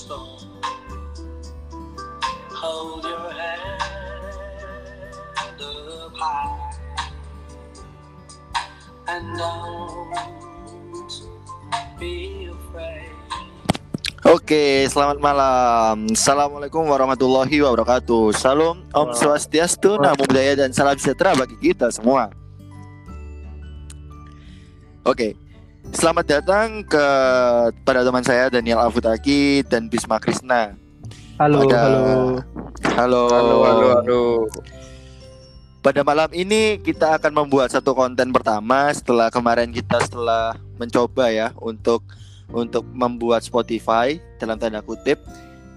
storm. Hold your head up high and don't be afraid. Oke, selamat malam. Assalamualaikum warahmatullahi wabarakatuh. Salam, Om Swastiastu, Namo Buddhaya dan salam sejahtera bagi kita semua. Oke, selamat datang ke pada teman saya Daniel Afutaki dan Bisma Krisna. Halo, Pada- halo. Halo, Halo, halo, halo. Pada malam ini kita akan membuat satu konten pertama setelah kemarin kita setelah mencoba ya untuk untuk membuat Spotify dalam tanda kutip.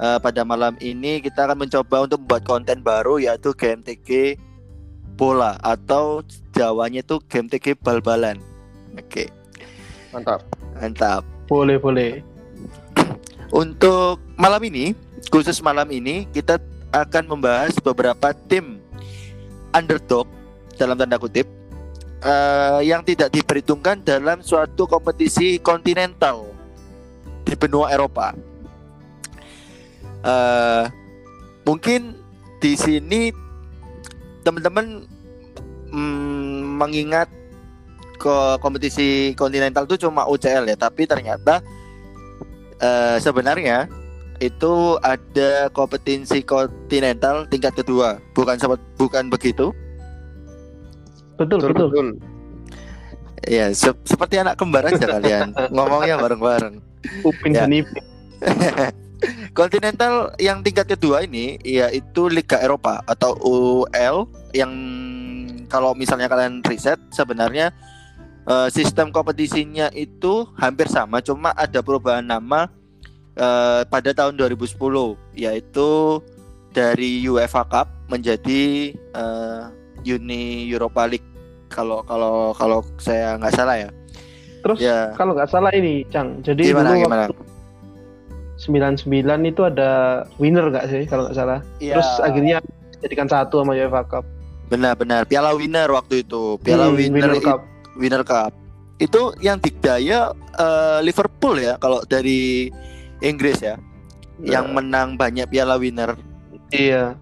Eh, pada malam ini kita akan mencoba untuk membuat konten baru yaitu GMTG bola atau Jawanya itu GMTG bal-balan. Oke, Mantap. mantap. Boleh, boleh. Untuk malam ini, khusus malam ini kita akan membahas beberapa tim underdog dalam tanda kutip eh, yang tidak diperhitungkan dalam suatu kompetisi kontinental di benua Eropa. Eh, mungkin di sini teman-teman mm, mengingat ke kompetisi kontinental itu cuma UCL ya, tapi ternyata eh, sebenarnya itu ada kompetisi kontinental tingkat kedua, bukan sempet- bukan begitu? Betul, betul. betul. Ya, se- seperti anak kembar aja kalian ngomongnya bareng-bareng. Upin Ya. dan Ipin. Kontinental yang tingkat kedua ini yaitu Liga Eropa atau UL yang kalau misalnya kalian riset sebenarnya eh, sistem kompetisinya itu hampir sama cuma ada perubahan nama eh, pada tahun 2010 yaitu dari UEFA Cup menjadi eh, Uni Europa League kalau kalau kalau saya nggak salah ya. Terus Ya. kalau nggak salah ini, Cang. Jadi Gimana, dulu gimana? waktu 99 itu ada winner nggak sih kalau nggak salah. Iya. Terus akhirnya jadikan satu sama UEFA Cup. Benar-benar Piala Winner waktu itu. Piala Hmm, Winner, i- Cup. Winner Cup. Itu yang dikdaya eh, Liverpool ya kalau dari Inggris ya. Yang Nah, menang banyak Piala Winner. iya.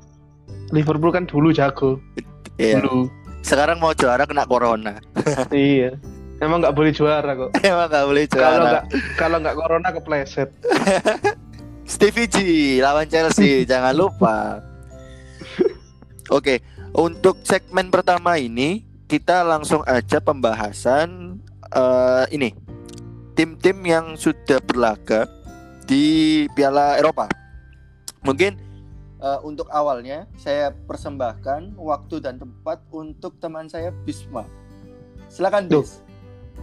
Liverpool kan dulu jago. Iya. Dulu. Sekarang mau juara kena corona. iya. Emang nggak boleh juara kok. Emang gak boleh Kalau juara. nggak kalau nggak corona kepleset. Stevie G lawan Chelsea jangan lupa. Oke, untuk segmen pertama ini kita langsung aja pembahasan eh, ini tim-tim yang sudah berlaga di Piala Eropa. Mungkin eh, untuk awalnya saya persembahkan waktu dan tempat untuk teman saya Bisma. Silakan Duh. Bis.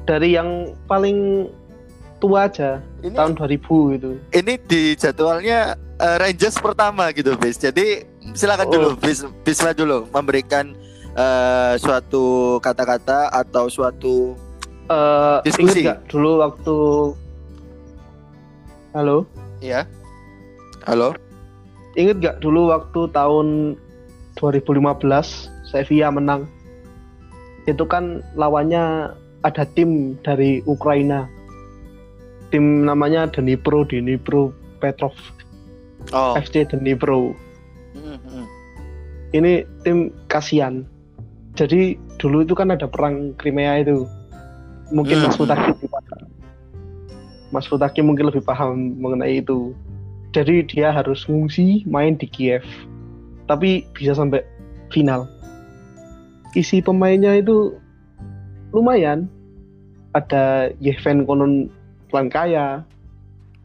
Dari yang paling tua aja Ini tahun 2000 itu. ini di jadwalnya eh, Rangers pertama gitu bis jadi silakan Oh. dulu bis Bisma dulu memberikan eh, suatu kata-kata atau suatu Eh, Diskusi. nggak dulu waktu Halo, ya halo inget gak dulu waktu tahun 2015 Sevilla menang? Itu kan lawannya ada tim dari Ukraina. Tim namanya Dnipro, Dnipro Petrov, oh FC Dnipro. mm, mm. Ini tim kasihan. Jadi dulu itu kan ada perang Crimea itu. Mungkin Mas Hmm. Futaki lebih paham. Mas Futaki mungkin lebih paham mengenai itu. Jadi dia harus ngungsi main di Kiev. Tapi bisa sampai final. Isi pemainnya itu lumayan. Ada Yevhen Konon Plankaya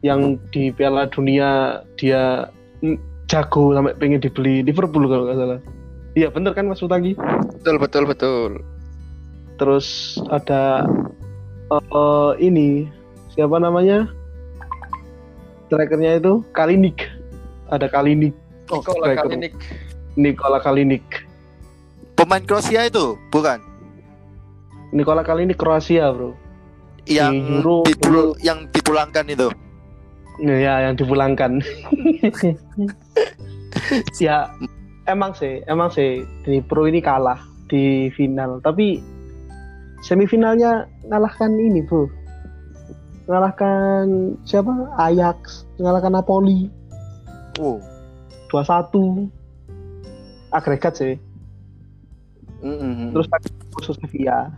yang di Piala Dunia dia jago sampai pengen dibeli Liverpool kalau nggak salah. Iya bener kan Mas Utagi? Betul, betul, betul. Terus ada eh, ini siapa namanya? Strikernya itu Kalinik. Ada Kalinik. Oh, Nikola striker. Kalinic. Nikola Kalinik. pemain Kroasia itu bukan Nikola Kalinik Kroasia, Bro. yang Euro- dipul- yang dipulangkan itu ya yang dipulangkan. ya emang sih, emang sih di Pro ini kalah di final, tapi semifinalnya ngalahkan ini, Bro. mengalahkan siapa? Ajax, mengalahkan Napoli Oh. 2-1. Agregat sih. Mm-mm. Terus khusus Sevilla.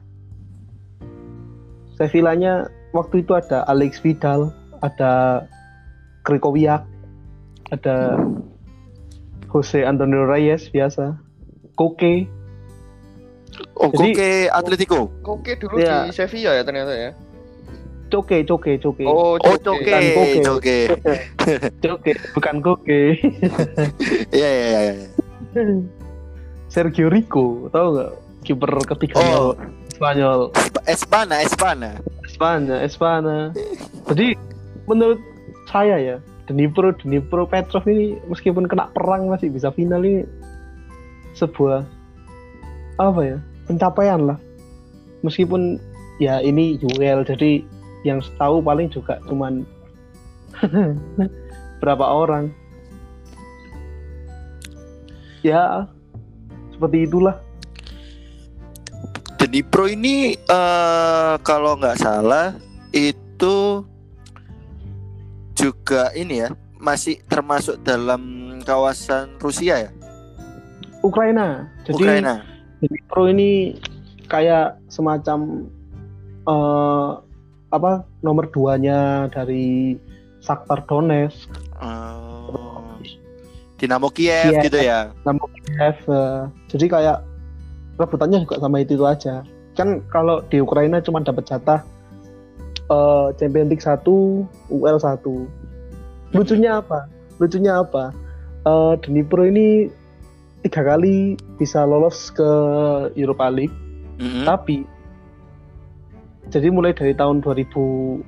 Sevillanya waktu itu ada Alex Vidal, ada Krikowiak, ada Jose Antonio Reyes biasa, Koke, oh, Jadi- Koke Atletico. Oke dulu Iya. di Sevilla ya ternyata ya. Coke, Coke, Coke, Oh, Oh, Coke. Coke, Koke. Coke. Coke, bukan Koke. Iya, iya, iya, iya. Sergio Rico, tahu nggak? Kiper ketiga Oh. Spanyol. Espana, Espana. Espana, Espana. Jadi menurut saya ya, Dnipro, Dnipro Petrov ini meskipun kena perang masih bisa final ini sebuah apa ya pencapaian lah. Meskipun ya ini UL jadi yang tahu paling juga cuman berapa orang. Ya seperti itulah. Dnipro ini eh kalau nggak salah itu juga ini ya masih termasuk dalam kawasan Rusia ya Ukraina. Jadi Ukraina Dnipro ini kayak semacam eh apa nomor duanya dari Shakhtar Donetsk, Oh. Dinamo Kiev Kiev. gitu ya Kiev. eh, jadi kayak rebutannya juga sama itu, itu aja. Kan kalau di Ukraina cuma dapat jatah eh Champions League 1, UL 1. Lucunya apa? Lucunya apa? Eh Dnipro ini tiga kali bisa lolos ke Europa League. Mm-mm. Tapi jadi mulai dari tahun 2014,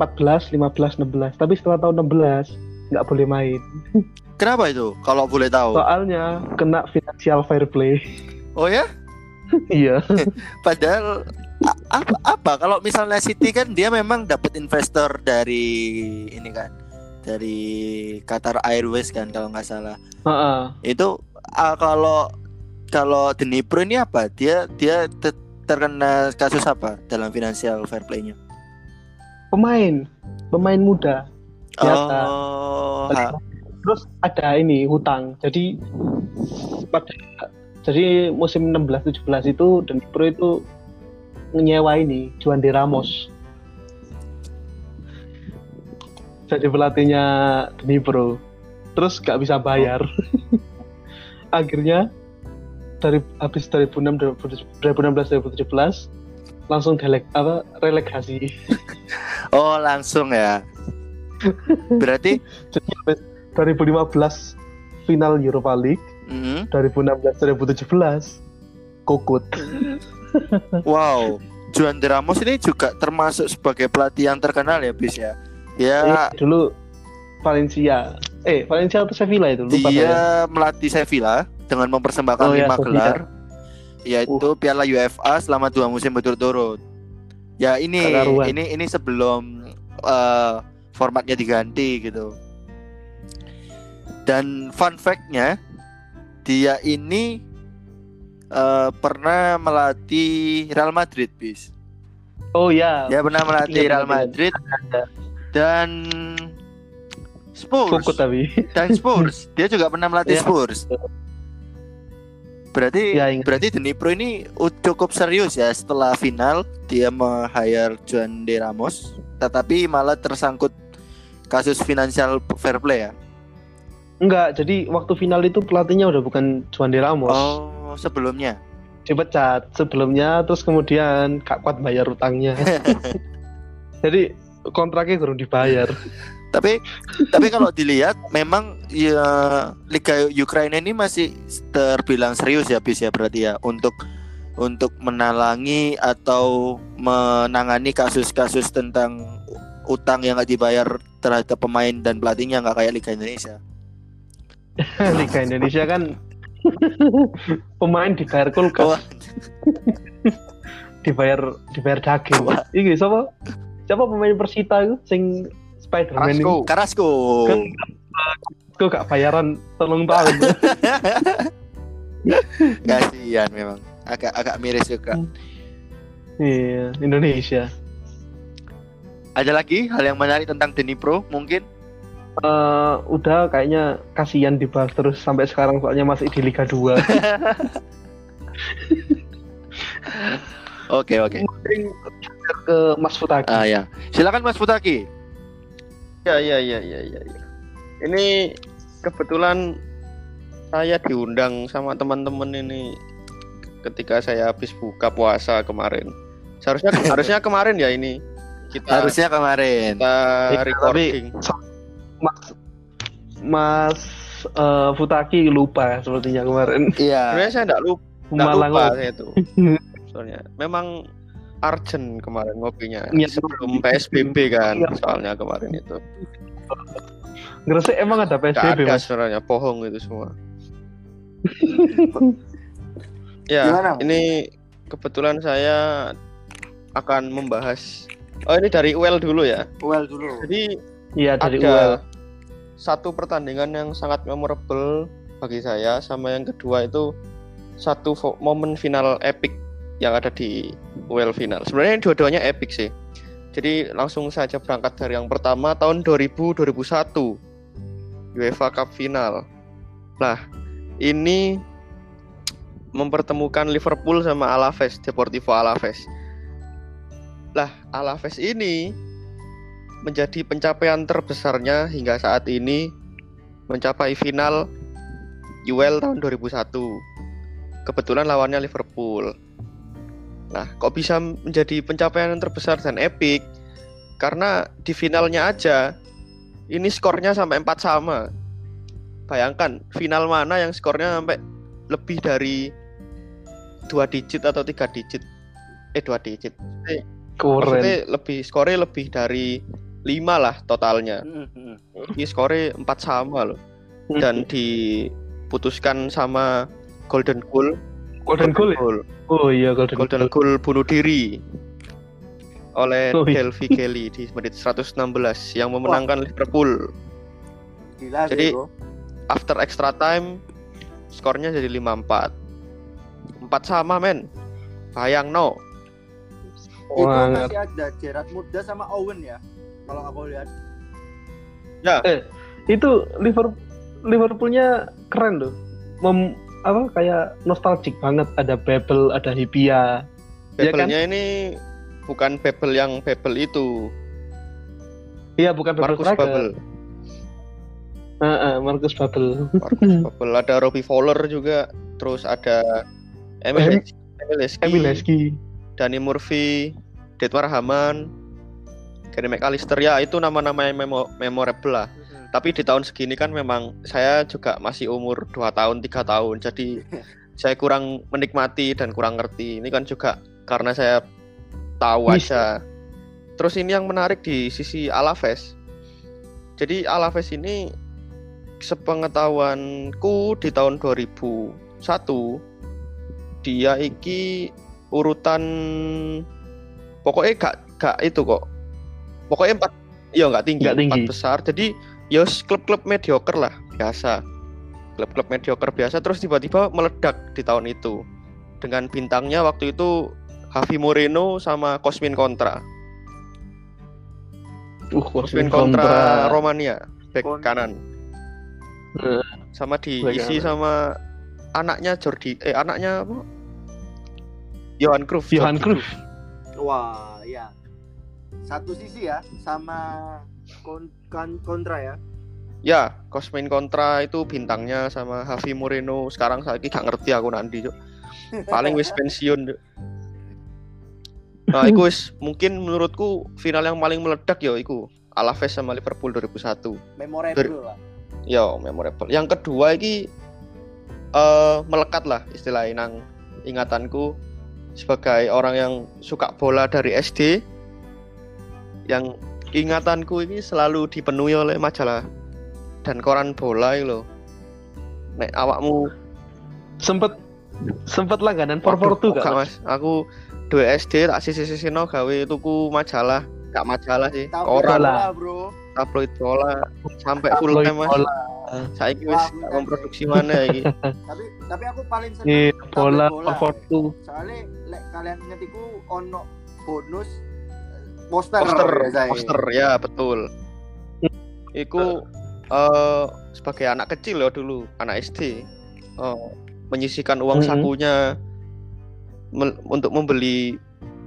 15, 16. Tapi setelah tahun 16 nggak boleh main. Kenapa itu kalau boleh tahu Soalnya kena financial fair play. Oh ya iya. Padahal apa, apa kalau misalnya City kan dia memang dapat investor dari ini kan dari Qatar Airways kan kalau nggak salah Heeh. itu ah, kalau kalau Dnipro ini apa dia dia te- terkena kasus apa dalam financial fair play-nya Pemain, pemain muda. Biasa. oh Terus ada ini hutang. Jadi pada jadi musim 16-17 itu Dnipro itu nyewa ini Juan de Ramos. Jadi pelatihnya Dnipro. Terus gak bisa bayar. Akhirnya dari habis 2006 2016 2017 langsung delek apa relegasi. oh langsung ya berarti Jadi habis 2015 final Europa League, mm, 2016 2017 kokut. wow Juan de Ramos ini juga termasuk sebagai pelatih yang terkenal ya bis ya ya Eh, dulu Valencia. Eh, Valencia atau Sevilla itu lupa dia melatih Sevilla dengan mempersembahkan Oh ya, lima Sevilla. gelar yaitu Piala UEFA selama dua musim berturut-turut. Ya ini ini ini sebelum eh, formatnya diganti gitu. Dan fun fact-nya dia ini eh, pernah melatih Real Madrid bis. Oh ya, Dia pernah melatih Iya, Real Madrid dan Spurs. kokut tapi. dan Spurs. Dia juga pernah melatih Iya. Spurs. Berarti Ya, ingat. berarti Dnipro ini u- cukup serius ya setelah final dia meng-hire Juan de Ramos tetapi malah tersangkut kasus financial fair play ya. Enggak, jadi waktu final itu pelatihnya udah bukan Juan de Ramos. Oh, sebelumnya. Dipecat sebelumnya terus kemudian gak kuat bayar utangnya. jadi kontraknya belum dibayar. Tapi tapi kalau dilihat memang ya Liga Ukraina ini masih terbilang serius ya bis ya berarti ya untuk untuk menalangi atau menangani kasus-kasus tentang utang yang nggak dibayar terhadap pemain dan pelatihnya nggak kayak Liga Indonesia. Liga Indonesia kan pemain dibayar kulkas, Wah, dibayar dibayar daging. Wah. Iki siapa? Siapa pemain Persita itu sing Spiderman Carrasco. itu? Carrasco. Kan kok gak bayaran telung tahun. Kasihan memang. Agak agak miris juga. iya, Indonesia. Ada lagi hal yang menarik tentang Denipro mungkin? Eh, udah kayaknya kasihan dibahas terus sampai sekarang soalnya masih di Liga 2. Oke oke. Mungkin ke Mas Futaki. Ah ya. Silakan Mas Futaki. Ya ya ya ya ya. ya. Ini kebetulan saya diundang sama teman-teman ini ketika saya habis buka puasa kemarin. Seharusnya harusnya kemarin ya ini kita Harusnya kemarin. kita Iya, recording. Mas Mas eh, Futaki lupa sepertinya kemarin. Iya. Sebenarnya saya enggak lupa, enggak Malah lupa saya itu. Soalnya memang urgent kemarin ngopinya Iya. sebelum PSBB kan Iya. soalnya kemarin itu. Gresik emang ada Gak PSBB ada Mas. sebenarnya bohong itu semua. ya, Gimana? ini kebetulan saya akan membahas. Oh ini dari UL dulu ya. Well dulu. Jadi Iya dari ada UL. satu pertandingan yang sangat memorable bagi saya, sama yang kedua itu satu momen final epic yang ada di UL final. Sebenarnya dua-duanya epic sih. Jadi langsung saja berangkat dari yang pertama tahun 2000 2001 UEFA Cup final. Lah, ini mempertemukan Liverpool sama Alaves, Deportivo Alaves. Lah, Alaves ini menjadi pencapaian terbesarnya hingga saat ini mencapai final UEL tahun 2001. Kebetulan lawannya Liverpool. Nah, kok bisa menjadi pencapaian yang terbesar dan epic? Karena di finalnya aja ini skornya sampai 4 sama. Bayangkan final mana yang skornya sampai lebih dari dua digit atau tiga digit? Eh dua digit. Keren. Maksudnya lebih skornya lebih dari 5 lah totalnya. Ini skornya 4 sama loh. Dan diputuskan sama Golden Goal. Golden Goal ya? Goal. Oh iya Golden, Golden Goal. Goal bunuh diri oleh Oh, iya. Delphi Kelly di menit 116 yang memenangkan Liverpool. Gila Jadi, After extra time skornya jadi 5-4. 4 sama men. Bayang no. itu Wah, masih ada Gerard Muda sama Owen ya. Kalau aku lihat. itu Liverpool Liverpoolnya keren loh. Mem, apa kayak nostalgic banget ada Babel, ada Hibia. Iya kan? Babelnya ini bukan Babel yang Babel itu, Iya bukan Babel Marcus. Babel. Heeh, Marcus Babel. Marcus Babel ada Robbie Fowler juga, terus ada Emil Em- Emil. Danny Murphy, Detmar Haman, Gary McAllister ya itu nama-nama yang memo- memorable lah. Tapi di tahun segini kan memang saya juga masih umur 2 tahun, tiga tahun. Jadi saya kurang menikmati dan kurang ngerti. Ini kan juga karena saya tahu Miss. aja. Terus ini yang menarik di sisi Alaves. Jadi Alaves ini sepengetahuanku di tahun 2001 dia iki urutan pokoknya gak gak itu kok. Pokoknya empat iya nggak tinggi, tinggi. empat besar. Jadi ya klub-klub mediocre lah biasa. Klub-klub mediocre biasa terus tiba-tiba meledak di tahun itu. Dengan bintangnya waktu itu Javi Moreno sama Cosmin Contra. Uh, Cosmin Contra Romania back Kon- kanan. Eh, sama diisi sama anaknya Jordi eh anaknya apa? Johan Cruyff. Johan Cruyff. Wah, ya. Satu sisi ya sama kon kan- kontra ya. Ya, Cosmin Contra itu bintangnya sama Javi Moreno. Sekarang saya gak ngerti aku nanti, Cuk. Paling wis pensiun, Cuk. Nah, iku wis mungkin menurutku final yang paling meledak ya iku Alaves sama Liverpool 2001. Memorable lah. Ya, memorable. Yang kedua iki eh melekat lah istilahnya nang ingatanku sebagai orang yang suka bola dari SD yang ingatanku ini selalu dipenuhi oleh majalah dan koran bola iki lho. Nek awakmu Sempet sempet langganan Waduh, 442 kok gak, Mas? Aku dua SD tak sisi-sisino gawe tuku majalah. Gak majalah sih, Tahu koran bola. bola, Bro. tabloid bola sampai full Tabloid time Mas. bola. Saiki Wah, wis memproduksi mana iki. Tapi tapi aku paling seneng Iya, bola bola. 442. Soalnya lek kalian inget iku ono bonus poster, poster biasanya. poster ya betul Iku eh sebagai anak kecil ya dulu anak SD eh, menyisihkan uang Mhm. sakunya mel- untuk membeli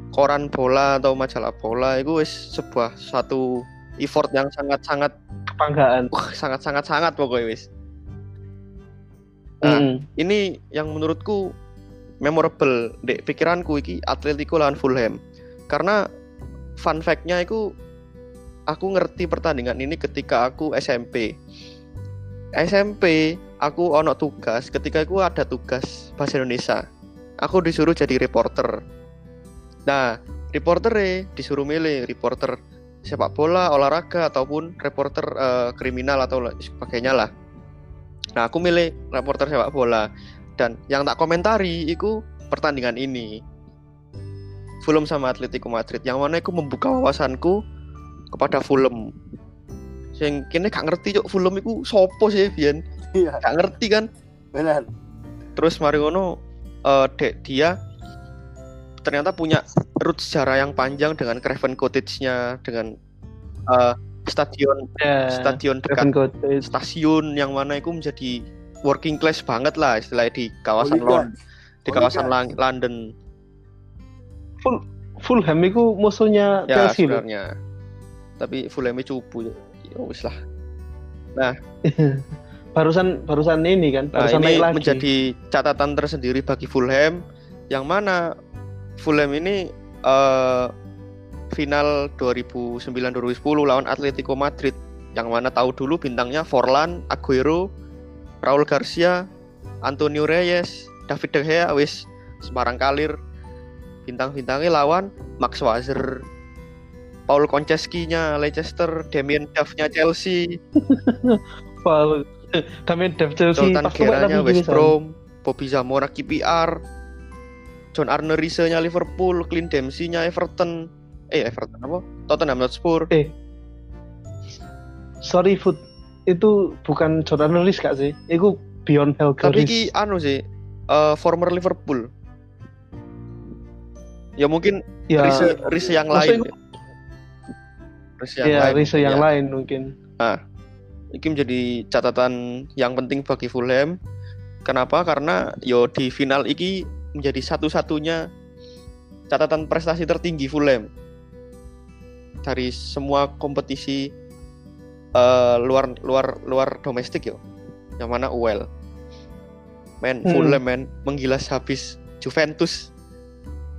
koran bola atau majalah bola itu wis sebuah satu effort yang sangat sangat kebanggaan sangat sangat sangat pokoknya wis Nah, Mm. ini yang menurutku memorable di pikiranku iki Atletico lawan Fulham karena fun fact-nya itu aku ngerti pertandingan ini ketika aku SMP SMP aku ono tugas ketika aku ada tugas bahasa Indonesia aku disuruh jadi reporter. Nah reporter disuruh milih reporter sepak bola olahraga ataupun reporter eh, kriminal atau sebagainya lah. Nah, aku milih reporter sepak bola. Dan yang tak komentari itu pertandingan ini. Fulham sama Atletico Madrid yang mana aku membuka wawasanku kepada Fulham. Sing kene gak ngerti cok Fulham iku sopo sih Bian? Iya, Gak ngerti kan? benar. Terus mari ngono eh, dek dia ternyata punya root sejarah yang panjang dengan Craven Cottage-nya dengan eh, stadion ya stadion Craven dekat Cottage. stasiun yang mana itu menjadi working class banget lah istilahnya di kawasan. London di kawasan. Lang- London Fulham itu musuhnya ya Chelsea loh. sebenarnya. Tapi Fulham cupu. Ya wis lah. Barusan barusan ini kan nah barusan ini lagi. menjadi catatan tersendiri bagi Fulham yang mana Fulham ini eh, final 2009-2010 lawan Atletico Madrid yang mana tahu dulu bintangnya Forlan, Aguero, Raul Garcia, Antonio Reyes, David De Gea wis Semarang Kalir bintang-bintangnya lawan Max Wazer Paul Konceski-nya Leicester, Damien Duff-nya Chelsea, Paul Damien Dev Chelsea Guerrero-nya tapi West. Brom, Bobby Zamora KPR, John Arne Riese-nya Liverpool, Clint Dempsey-nya Everton, eh Everton apa? Tottenham Hotspur. sorry food itu bukan Jordan Lewis kak sih itu Beyond Tapi Helgaris ki anu sih, eh, former Liverpool. Ya mungkin ya Riese, Riese yang lain. maksudnya Riese yang ya lain. Riese yang ya. lain mungkin Ini menjadi catatan yang penting bagi Fulham. Kenapa? Karena yo di final iki menjadi satu-satunya catatan prestasi tertinggi Fulham dari semua kompetisi eh, luar luar luar domestik yo. Yang mana UEL. Men Hmm. Fulham men menggilas habis Juventus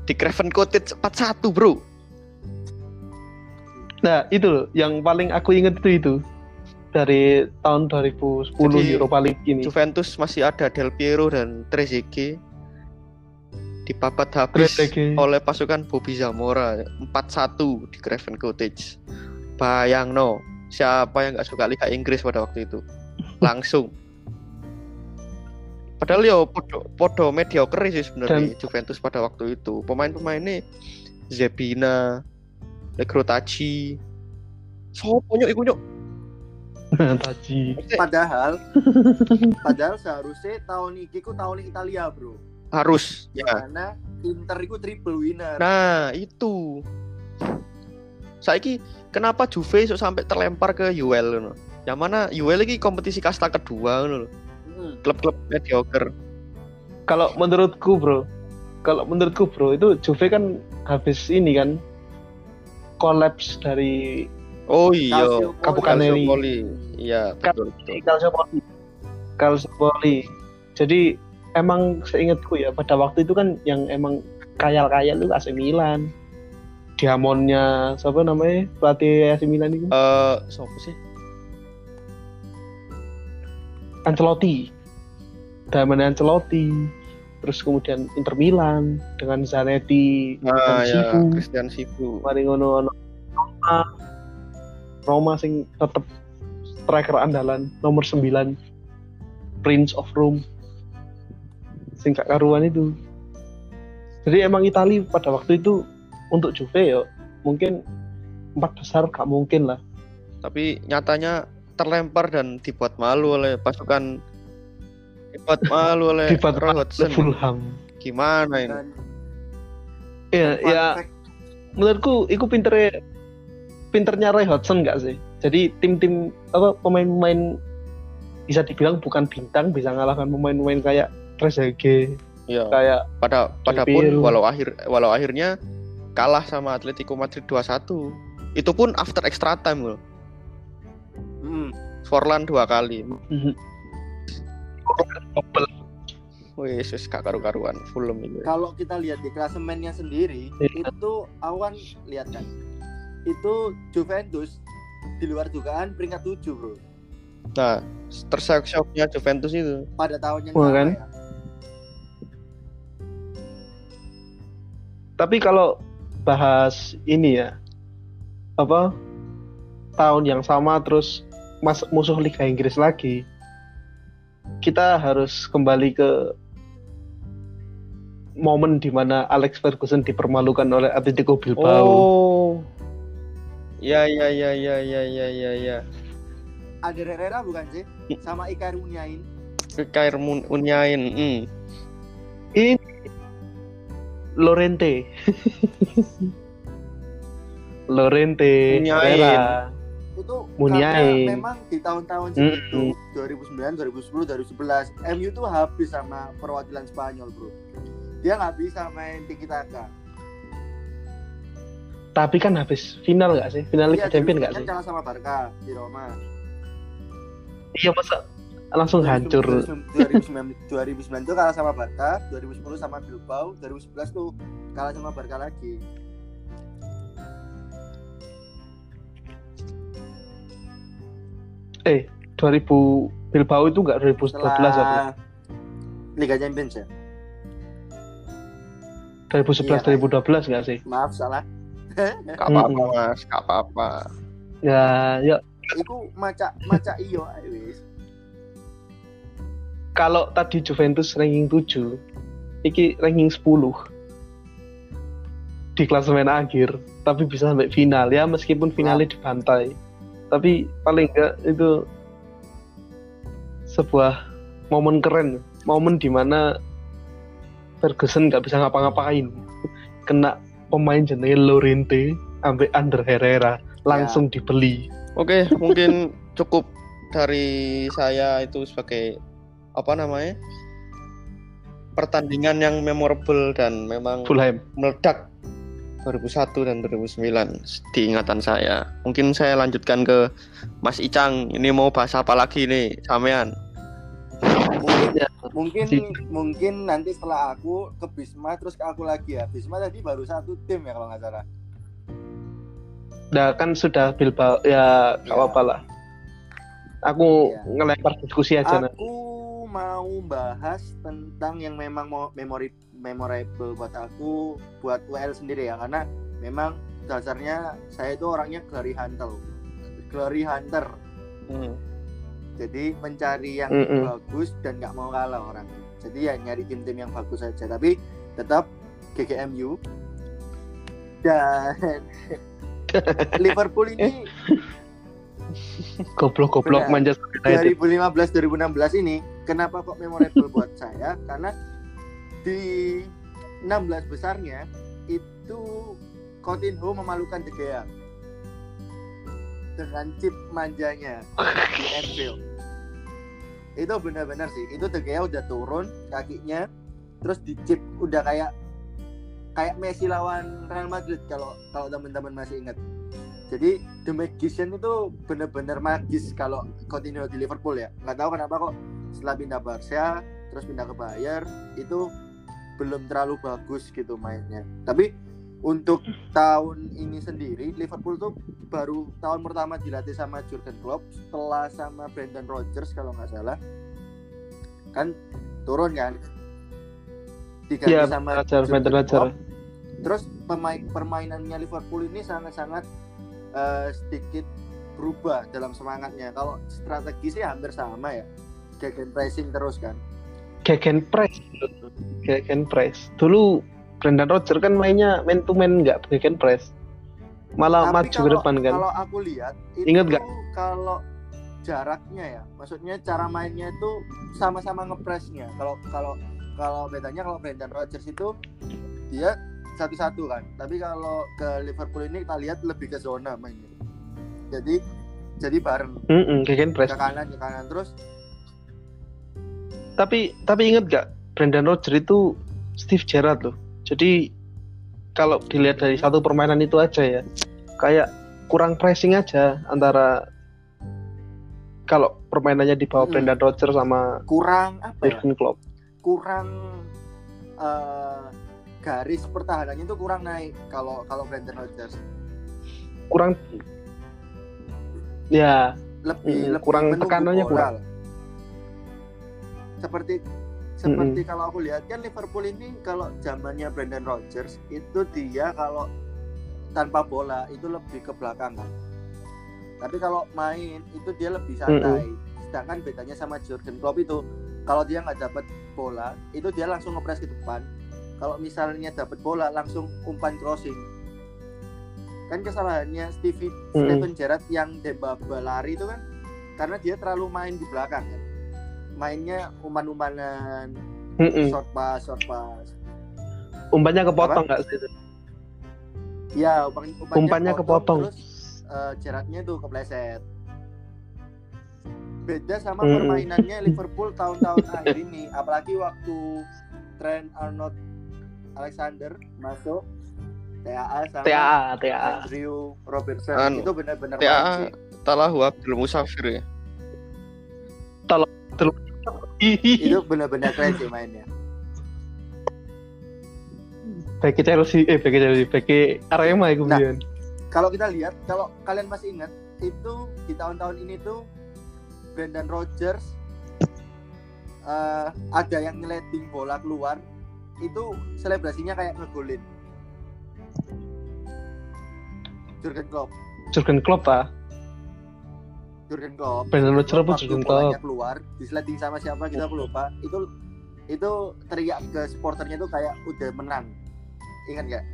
di Craven Cottage 4-1, Bro. nah itu loh yang paling aku inget itu itu dari tahun 2010 Jadi, Europa League ini Juventus masih ada Del Piero dan Trezeguet dipapat habis Trezeguet. oleh pasukan Bobby Zamora 4-1 di Craven Cottage. Bayang no, siapa yang nggak suka Liga Inggris pada waktu itu? Langsung. Padahal yo podo, podo mediocre sih sebenarnya Juventus pada waktu itu. Pemain-pemain ini Zebina, Legrotaci, Sopo nyok iku nyok? Taji Padahal, padahal seharusnya tahun ini ku tahun Italia bro. Harus ya. Karena Inter itu triple winner. Nah, itu. Saiki kenapa Juve iso sampai terlempar ke UEL ngono? Yang mana UEL iki kompetisi kasta kedua ngono. Hmm. Klub-klub mediocre. kalau menurutku bro kalau menurutku bro itu Juve kan habis ini kan kolaps dari Oh iya. Calciopoli. Iya, betul betul. Calciopoli Calciopoli jadi emang seingatku ya pada waktu itu kan yang emang kayal-kayal itu AC Milan Diamonnya siapa namanya pelatih AC Milan itu Eh, siapa sih? Ancelotti. Diamond Ancelotti. Terus kemudian Inter Milan dengan Zanetti Ah dan ya, Sifu. Christian Sifu. mari ngono ono Roma. Roma sing tetep striker andalan nomor 9 Prince of Rome. Sing gak karuan itu. Jadi emang Itali pada waktu itu untuk Juve ya mungkin empat besar gak mungkin lah. Tapi nyatanya terlempar dan dibuat malu oleh pasukan dibuat malu oleh Dibuat Hodgson. Fulham Gimana ini? Dan ya fun ya menurutku itu pinternya pinternya Roy Hodgson nggak sih? Jadi tim-tim apa pemain-pemain bisa dibilang bukan bintang bisa ngalahkan pemain-pemain kayak Trezeguet, Iya. kayak Pada pada pun walau akhir walau akhirnya kalah sama Atletico Madrid 2-1. Itu pun after extra time loh. Hmm. Forlan dua kali. Wih, wis gak karu-karuan Fulham ini. Kalau kita lihat di klasemennya sendiri, Iya. itu awan lihat kan. Itu Juventus di luar dugaan peringkat 7, Bro. Nah, terseok-seoknya Juventus itu. Pada tahun yang sama kan? ya. Tapi kalau bahas ini ya, apa tahun yang sama terus mas musuh Liga Inggris lagi, kita harus kembali ke momen di mana Alex Ferguson dipermalukan oleh Atletico Bilbao. Oh. Ya ya ya ya ya ya ya ya. Ada Herrera bukan sih? Sama Icar Munyain. Kair Mun- Unyain. Hmm. Ini Lorente. Lorente, Munyain. Herrera. Itu Munyain. karena memang di tahun-tahun Mm-mm. segitu 2009, 2010, 2011 MU tuh habis sama perwakilan Spanyol, Bro. Dia nggak bisa main tiki taka. Tapi kan habis final nggak sih? Final Liga Iya, Champions nggak sih? kalah sama Barca di Roma. Iya masa langsung hancur. 2009, 2009 tuh kalah sama Barca, 2010 sama Bilbao, 2011 tuh kalah sama Barca lagi. Eh 2000 Bilbao itu nggak 2012 apa? Setelah Liga Champions ya. 2011 Iya, 2012 nggak sih? Maaf salah. Gak apa-apa mas, gak apa-apa. Ya ya Iku maca maca iyo wis. kalau tadi Juventus ranking 7, iki ranking 10 di klasemen akhir, tapi bisa sampai final ya meskipun finalnya dibantai. Tapi paling enggak itu sebuah momen keren, momen di mana Ferguson nggak bisa ngapa-ngapain, kena pemain jenenge Lorente sampai Under Herrera langsung dibeli. Oke, mungkin cukup dari saya itu sebagai apa namanya? pertandingan yang memorable dan memang Fulham. meledak 2001 dan 2009 di ingatan saya. Mungkin saya lanjutkan ke Mas Icang. Ini mau bahas apa lagi nih, sampean? Mungkin Ya. mungkin mungkin nanti setelah aku ke Bisma terus ke aku lagi ya. Bisma tadi baru satu tim ya kalau nggak salah. Nah kan sudah Bilbao ya nggak Iya. apa-apa lah. Aku Iya. ngelempar diskusi aja nanti. Aku mau bahas tentang yang memang mau memori memorable buat aku buat WL sendiri ya karena memang dasarnya saya itu orangnya glory hunter. Glory hunter. Hmm. Jadi mencari yang Mm-mm. bagus dan nggak mau kalah orang. Jadi ya nyari tim-tim yang bagus saja. Tapi tetap GGMU dan Liverpool ini Goblok-goblok. Manchester United. 2015 2016 ini kenapa kok memorable buat saya? Karena di 16 besarnya itu Coutinho memalukan De Gea dengan chip manjanya di Anfield. Itu benar-benar sih. Itu De Gea udah turun kakinya terus di chip udah kayak kayak Messi lawan Real Madrid kalau kalau teman-teman masih ingat. Jadi The Magician itu bener-bener magis kalau Coutinho di Liverpool ya. Nggak tahu kenapa kok setelah pindah Barca terus pindah ke Bayern itu belum terlalu bagus gitu mainnya. Tapi untuk tahun ini sendiri Liverpool tuh baru tahun pertama dilatih sama Jurgen Klopp setelah sama Brendan Rodgers kalau nggak salah kan turun kan diganti Iya, sama Roger, Jurgen. Klopp. Terus pemain permainannya Liverpool ini sangat-sangat eh, sedikit berubah dalam semangatnya. Kalau strategi sih hampir sama ya. Gegen pressing terus kan. Gegen press. Gegen press. Dulu Brendan Rodgers kan mainnya man to man nggak gegen press. Malah Tapi maju ke kalau- depan kan. Kalau aku lihat Ingat nggak? kalau jaraknya ya, maksudnya cara mainnya itu sama-sama ngepressnya. Kalau kalau kalau bedanya kalau Brendan Rodgers itu dia satu-satu kan. Tapi kalau ke Liverpool ini kita lihat lebih ke zona mainnya. jadi jadi bareng Mm-mm, Gegen ke Press. kanan ke kanan terus Tapi tapi inget gak Brendan Rodgers itu Steve Gerrard loh. Jadi kalau dilihat dari satu permainan itu aja ya, kayak kurang pressing aja antara kalau permainannya di bawah Hmm. Brendan Rodgers sama kurang apa ya Jurgen Klopp. kurang eh, garis pertahanannya itu kurang naik kalau kalau Brandon Rodgers Kurang ya lebih Hmm, lebih kurang tekanannya kurang. Seperti seperti kalau aku lihat kan Liverpool ini kalau zamannya Brandon Rodgers itu dia kalau tanpa bola itu lebih ke belakang kan. Tapi kalau main itu dia lebih santai. Sedangkan bedanya sama Jurgen Klopp itu kalau dia nggak dapat bola itu dia langsung ngepres ke depan. Kalau misalnya dapat bola langsung umpan crossing. Kan kesalahannya Stevie Mm-mm. Steven Gerrard yang Demba lari itu kan karena dia terlalu main di belakang kan. Mainnya umpan-umpanan, Mm-mm. short pass, short pass. umpannya kepotong nggak sih? Ya, umpan, umpannya, Umpannya kepotong. Terus eh, Gerrardnya tuh kepleset. Beda sama Mm-mm. permainannya Liverpool tahun-tahun akhir ini, apalagi waktu Trent Arnold Alexander masuk TAA sama TAA, TAA. Andrew Robertson Anu, itu benar-benar TAA. Talahu Abdul Musafir ya. Itu benar-benar keren sih mainnya. Bagi Chelsea, eh bagi Chelsea, bagi Arema ya kemudian. Kalau kita lihat, kalau kalian masih ingat, itu di tahun-tahun ini tuh Brendan Rodgers eh, ada yang nyeleding bola keluar, itu selebrasinya kayak ngegolin. Jurgen Klopp, Jurgen Klopp ah. Jurgen Klopp. Rodgers apa waktu Jurgen Klopp? keluar, disleding sama siapa kita lupa. Itu itu teriak ke supporternya tuh kayak udah menang. Ingat nggak?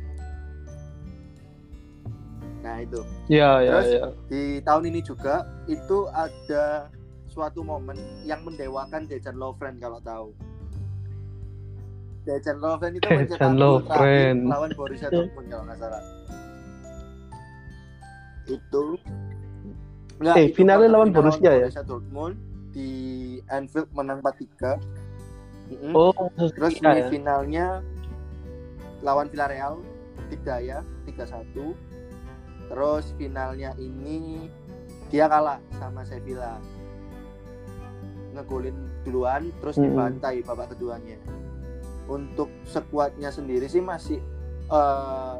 Nah itu. Ya, ya, Terus? ya. di tahun ini juga itu ada suatu momen yang mendewakan Dejan Lovren kalau tahu. Dejan Lovren itu mencetak gol lawan Borussia Dortmund kalau nggak salah. Itu Nggak, Eh, finalnya lawan final Borussia ya? Borussia Dortmund di Anfield menang 4-3. Mm-mm. Oh, Terus iya, ya. semifinalnya lawan Villarreal Dikdaya 3-1. Terus finalnya ini dia kalah sama Sevilla. Ngegolin duluan terus Mm-mm. dibantai babak keduanya. Untuk sekuatnya sendiri sih masih eh,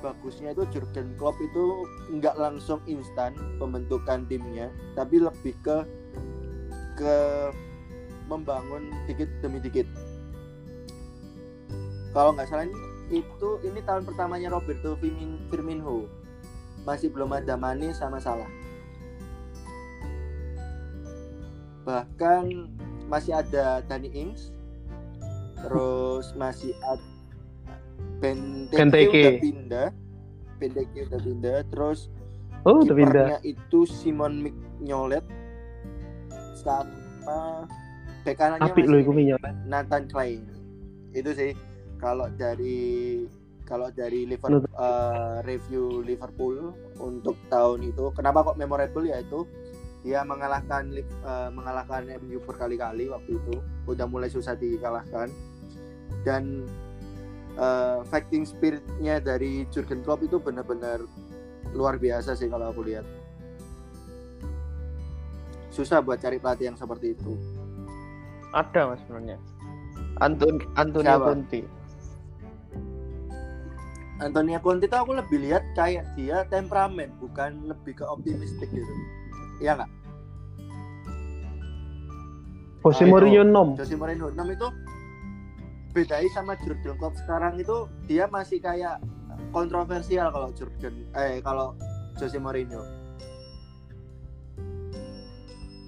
bagusnya itu Jurgen Klopp itu nggak langsung instan pembentukan timnya, tapi lebih ke ke membangun dikit demi dikit. Kalau nggak salah ini itu ini tahun pertamanya Roberto Firmin- Firmino masih belum ada Mane sama Salah. Bahkan masih ada Danny Ings, terus masih ada Benteke, Benteke. udah pindah, Benteke udah pindah, terus Oh, udah pindah. itu Simon Mignolet sama bek kanannya loh masih. Nathan Klein. Itu sih kalau dari kalau dari Liverpool eh, review Liverpool untuk tahun itu kenapa kok memorable? Ya itu dia mengalahkan eh, mengalahkan MU berkali-kali waktu itu. Udah mulai susah dikalahkan. Dan eh, fighting spiritnya dari Jurgen Klopp itu benar-benar luar biasa sih kalau aku lihat susah buat cari pelatih yang seperti itu Ada mas sebenarnya. Anton Antonio Siapa? Conte. Antonio Conte itu aku lebih lihat kayak dia temperamen bukan lebih ke optimistik gitu Iya nggak? Jose Ah, itu. Mourinho nom. Jose Mourinho 6 itu bedai sama Jurgen Klopp sekarang itu dia masih kayak kontroversial kalau Jurgen eh kalau Jose Mourinho.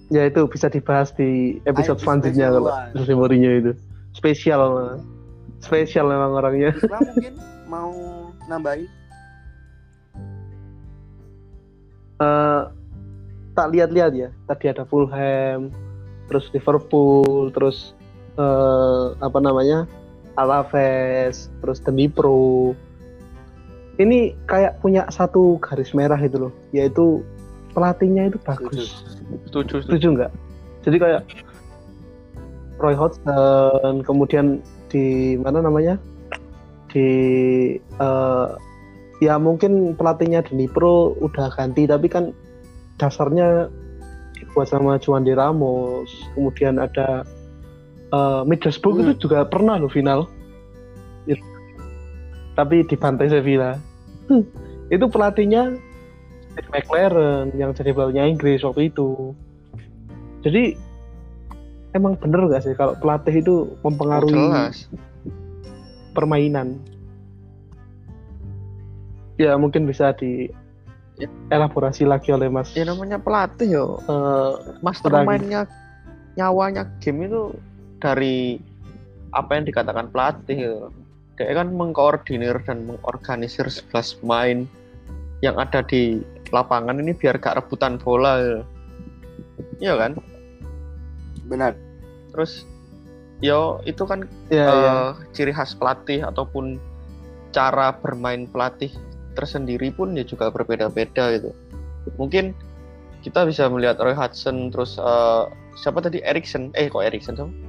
Ya itu bisa dibahas di episode selanjutnya kalau. Jose Mourinho itu. Spesial Mas. Spesial memang orangnya. Mungkin mau nambahin Eh, tak lihat-lihat ya. Tadi ada Fulham, terus Liverpool, terus eh, apa namanya? Alaves, terus Dnipro. Ini kayak punya satu garis merah itu loh, yaitu pelatihnya itu bagus. Setuju. setuju. Setuju nggak? Jadi kayak Roy Hodgson, kemudian di mana namanya? Di eh, ya mungkin pelatihnya di Nipro udah ganti, tapi kan dasarnya dibuat sama Juan de Ramos. Kemudian ada eh, Middlesbrough Hmm. itu juga pernah loh final. Itu. Tapi dibantai Sevilla. Hmm, Itu pelatihnya Steve McLaren yang jadi pelatihnya Inggris waktu itu. Jadi emang bener gak sih kalau pelatih itu Oh, mempengaruhi jelas. permainan? Ya mungkin bisa di Ya. elaborasi lagi oleh Mas. Ya namanya pelatih yo. eh, Mastermind-nya nyawanya game itu dari apa yang dikatakan pelatih gitu. Dia kan mengkoordinir dan mengorganisir 11 pemain yang ada di lapangan ini biar gak rebutan bola gitu. Iya kan? Benar. Terus yo itu kan ya, ya. eh, ciri khas pelatih ataupun cara bermain pelatih tersendiri pun ya juga berbeda-beda gitu. Mungkin kita bisa melihat Roy Hudson terus eh, siapa tadi Erikson eh kok Erikson siapa?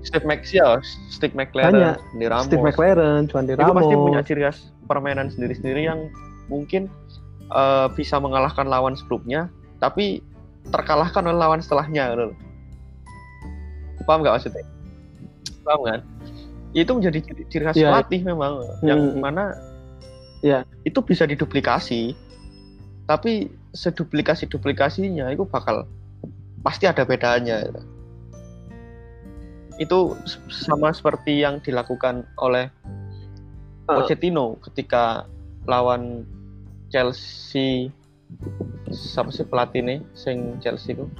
Steve Mac ya, Steve McLaren, di Ramos. Steve McLaren, Juan de Itu pasti Ramos. punya ciri khas permainan sendiri-sendiri yang mungkin eh, bisa mengalahkan lawan sebelumnya, tapi terkalahkan oleh lawan setelahnya. Gitu. Paham nggak maksudnya? Paham kan? Itu menjadi ciri, ciri khas Iya. pelatih memang, yang Hmm. mana Iya. itu bisa diduplikasi, tapi seduplikasi-duplikasinya itu bakal pasti ada bedanya. gitu. Itu sama seperti yang dilakukan oleh Eh. Pochettino ketika lawan Chelsea siapa sih pelatih nih sing Chelsea itu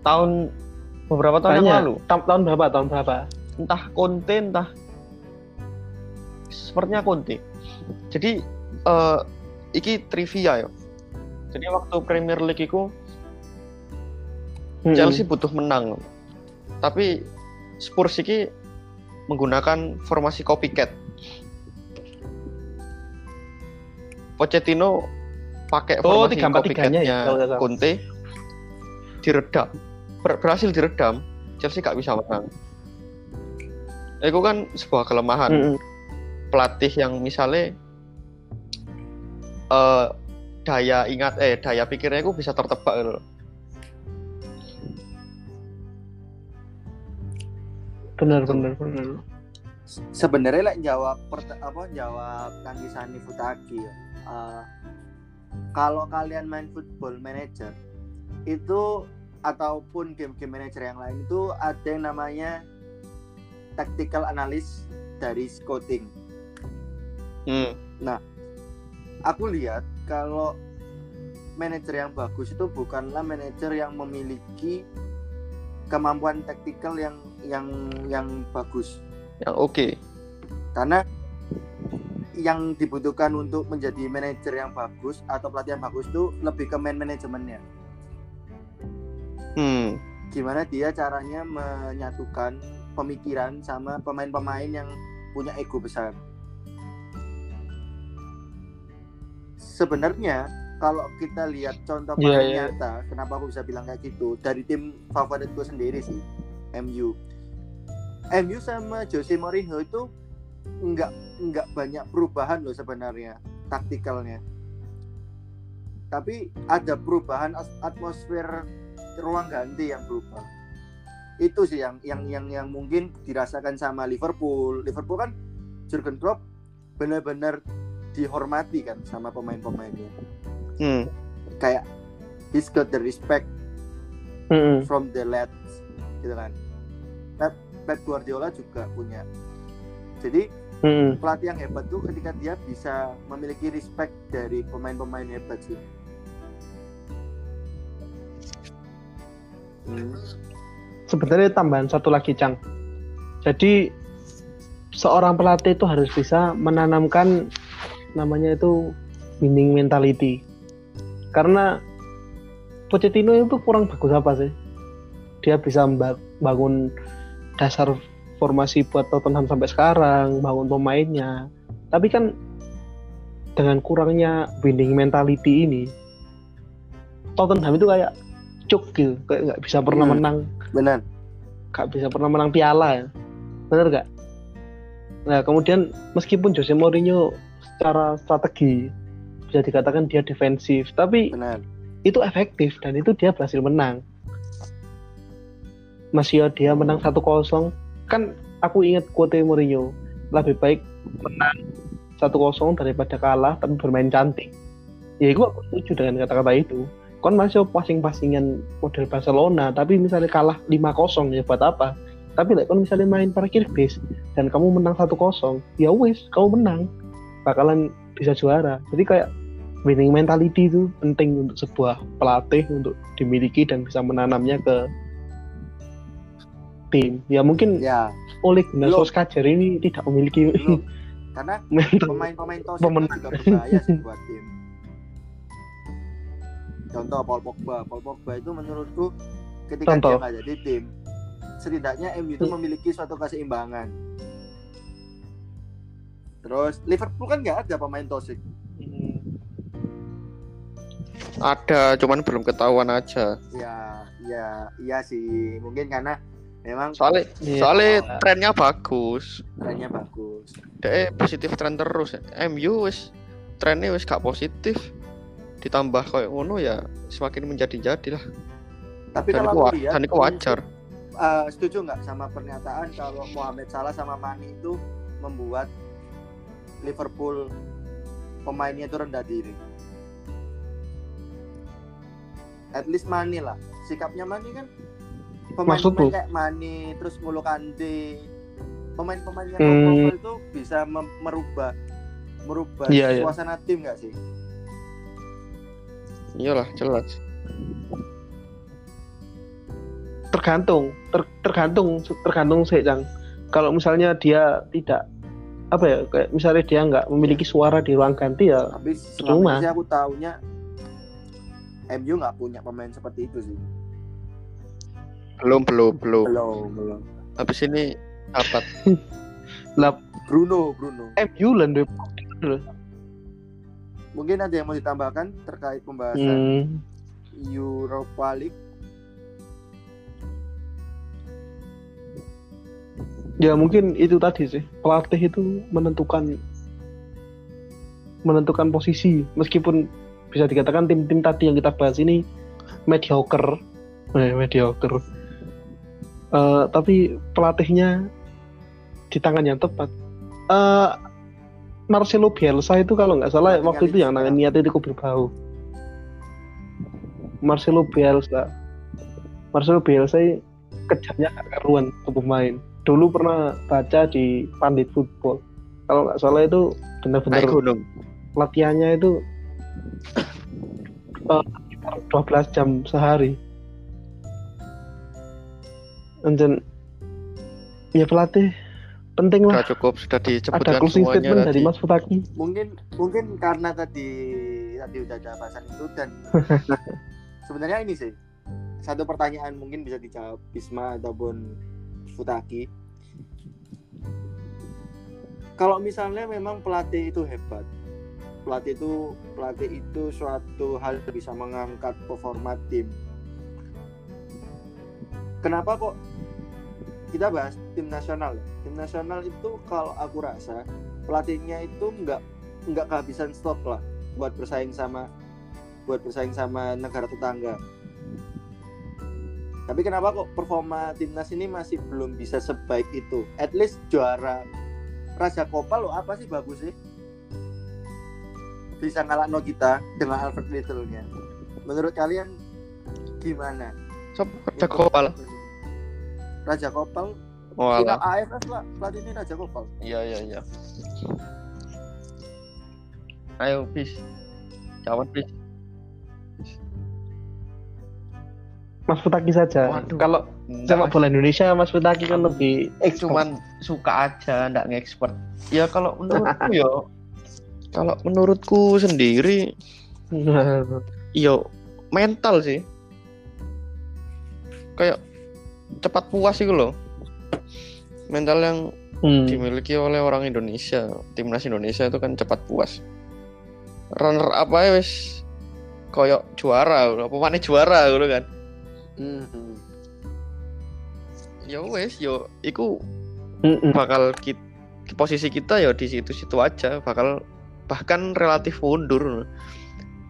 tahun beberapa tahun yang Banyak. lalu Ta- tahun berapa? Tahun berapa? entah Conte entah sepertinya Conte jadi eh iki trivia ya jadi waktu Premier League itu Hmm. Chelsea butuh menang. Tapi Spurs ini menggunakan formasi copycat. Pochettino pakai Oh, formasi tiganya copycatnya ya. Conte diredam. Ber- berhasil diredam. Chelsea gak bisa menang. Itu kan sebuah kelemahan. Hmm, hmm. pelatih yang misalnya eh daya ingat eh daya pikirnya itu bisa tertebak gitu bener, bener. sebenarnya lek jawab apa jawab tanggisan Futaki ya. Eh, kalau kalian main football manager itu ataupun game-game manager yang lain itu ada yang namanya tactical analysis dari scouting. Hmm. Aku lihat kalau manajer yang bagus itu bukanlah manajer yang memiliki kemampuan taktikal yang yang yang bagus. yang oke karena yang dibutuhkan untuk menjadi manajer yang bagus atau pelatih yang bagus itu lebih ke man manajemennya hmm. gimana dia caranya menyatukan pemikiran sama pemain-pemain yang punya ego besar sebenarnya kalau kita lihat contoh Iya, paling iya. nyata kenapa aku bisa bilang kayak gitu dari tim favoritku sendiri sih MU MU sama Jose Mourinho itu nggak nggak banyak perubahan loh sebenarnya taktikalnya. Tapi ada perubahan atmosfer ruang ganti yang berubah. Itu sih yang yang yang yang mungkin dirasakan sama Liverpool. Liverpool kan Jurgen Klopp benar-benar dihormati kan sama pemain-pemainnya. Hmm. kayak he's got the respect Hmm, from the lads gitu kan. Pep, Pep Guardiola juga punya. Jadi Hmm, pelatih yang hebat tuh ketika dia bisa memiliki respect dari pemain-pemain hebat sih. Hmm. sebenarnya tambahan satu lagi Cang. Jadi seorang pelatih itu harus bisa menanamkan namanya itu winning mentality. Karena Pochettino itu kurang bagus apa sih? Dia bisa bangun dasar formasi buat Tottenham sampai sekarang bangun pemainnya tapi kan dengan kurangnya winning mentality ini Tottenham itu kayak cuk gitu kayak nggak bisa pernah Hmm. menang Benar. nggak bisa pernah menang piala ya bener gak nah kemudian meskipun Jose Mourinho secara strategi bisa dikatakan dia defensif tapi Benar. itu efektif dan itu dia berhasil menang masih dia menang 1-0 kan aku ingat quote Mourinho lebih baik menang 1-0 daripada kalah tapi bermain cantik. Ya itu aku setuju dengan kata-kata itu. Kan masih passing-passingan model Barcelona tapi misalnya kalah 5-0 ya buat apa? Tapi like, kalau misalnya main parkir base dan kamu menang 1-0 ya wis kamu menang. Bakalan bisa juara. Jadi kayak winning mentality itu penting untuk sebuah pelatih untuk dimiliki dan bisa menanamnya ke tim ya mungkin Ya, oleh Gunnar. Solskjaer ini tidak memiliki belum. Karena pemain-pemain toxic Pemen- juga berbahaya sih buat tim. Contoh Paul Pogba, Paul Pogba itu menurutku ketika Contoh. dia nggak jadi tim, setidaknya MU itu memiliki suatu keseimbangan. Terus Liverpool kan nggak ada pemain toxic. Ada, cuman belum ketahuan aja. Ya, ya, iya sih. Mungkin karena memang Soalnya Iya. soalnya trennya bagus. trennya bagus. Dek positif tren terus. MU wis trennya wis gak positif. Ditambah kayak ngono ya semakin menjadi-jadi lah. Tapi Dan kalau itu, lihat, dan itu wajar. eh, setuju nggak sama pernyataan kalau Mohamed Salah sama Mane itu membuat Liverpool pemainnya itu rendah diri. At least Mane lah. Sikapnya Mane kan? Pemain-pemain kayak Mane terus Ngolo Kante pemain-pemain yang Hmm. itu bisa merubah merubah Iya, iya. suasana tim nggak sih? Iyalah, jelas. tergantung ter- tergantung tergantung sih Cang kalau misalnya dia tidak apa ya kayak misalnya dia nggak memiliki suara di ruang ganti ya Tapi Cuma- aku tahunya MU nggak punya pemain seperti itu sih. Belum, belum, belum. Belum, belum. Habis ini apa? lah Bruno, Bruno. MU lah Ndep. Mungkin ada yang mau ditambahkan terkait pembahasan hmm, Europa League. ya mungkin itu tadi sih pelatih itu menentukan menentukan posisi meskipun bisa dikatakan tim-tim tadi yang kita bahas ini mediocre eh, mediocre Eh, tapi pelatihnya di tangan yang tepat. Eh, Marcelo Bielsa itu kalau nggak salah waktu itu yang Leeds, nangan Atletico Bilbao Marcelo Bielsa. Marcelo Bielsa kejamnya karuan ke pemain. Dulu pernah baca di Pandit Football. Kalau nggak salah itu benar-benar latihannya itu eh, sekitar 12 jam sehari and then ya pelatih penting lah Sudah cukup, sudah ada disebutkan closing semuanya statement dari tadi. Mas Futaki Mungkin mungkin karena tadi tadi udah ada bahasan itu dan sebenarnya ini sih satu pertanyaan mungkin bisa dijawab Bisma ataupun Futaki. Kalau misalnya memang pelatih itu hebat, pelatih itu pelatih itu suatu hal yang bisa mengangkat performa tim. Kenapa kok kita bahas tim nasional ya? Tim nasional itu kalau aku rasa pelatihnya itu nggak nggak kehabisan stok lah buat bersaing sama buat bersaing sama negara tetangga. Tapi kenapa kok performa timnas ini masih belum bisa sebaik itu? At least juara Raja Copa lo apa sih bagus sih? Bisa ngalahno kita dengan Alfred Little-nya. Menurut kalian gimana? Sopo kerja kopal. Raja Kopal Oh, final. AFF lah pelatihnya Raja Kopal. Iya, iya, iya. Ayo, bis. Jawab, bis. Mas Futaki saja Waduh. kalau sepak bola Indonesia Mas Futaki kan lebih expert. cuman suka aja ndak ngekspert ya kalau menurutku ya kalau menurutku sendiri yo mental sih kayak cepat puas sih loh mental yang Hmm. dimiliki oleh orang Indonesia timnas Indonesia itu kan cepat puas runner apa ya wis koyok juara apa mana juara gitu kan Hmm. ya wes yo iku Mm-mm. bakal ki- posisi kita ya di situ-situ aja bakal bahkan relatif mundur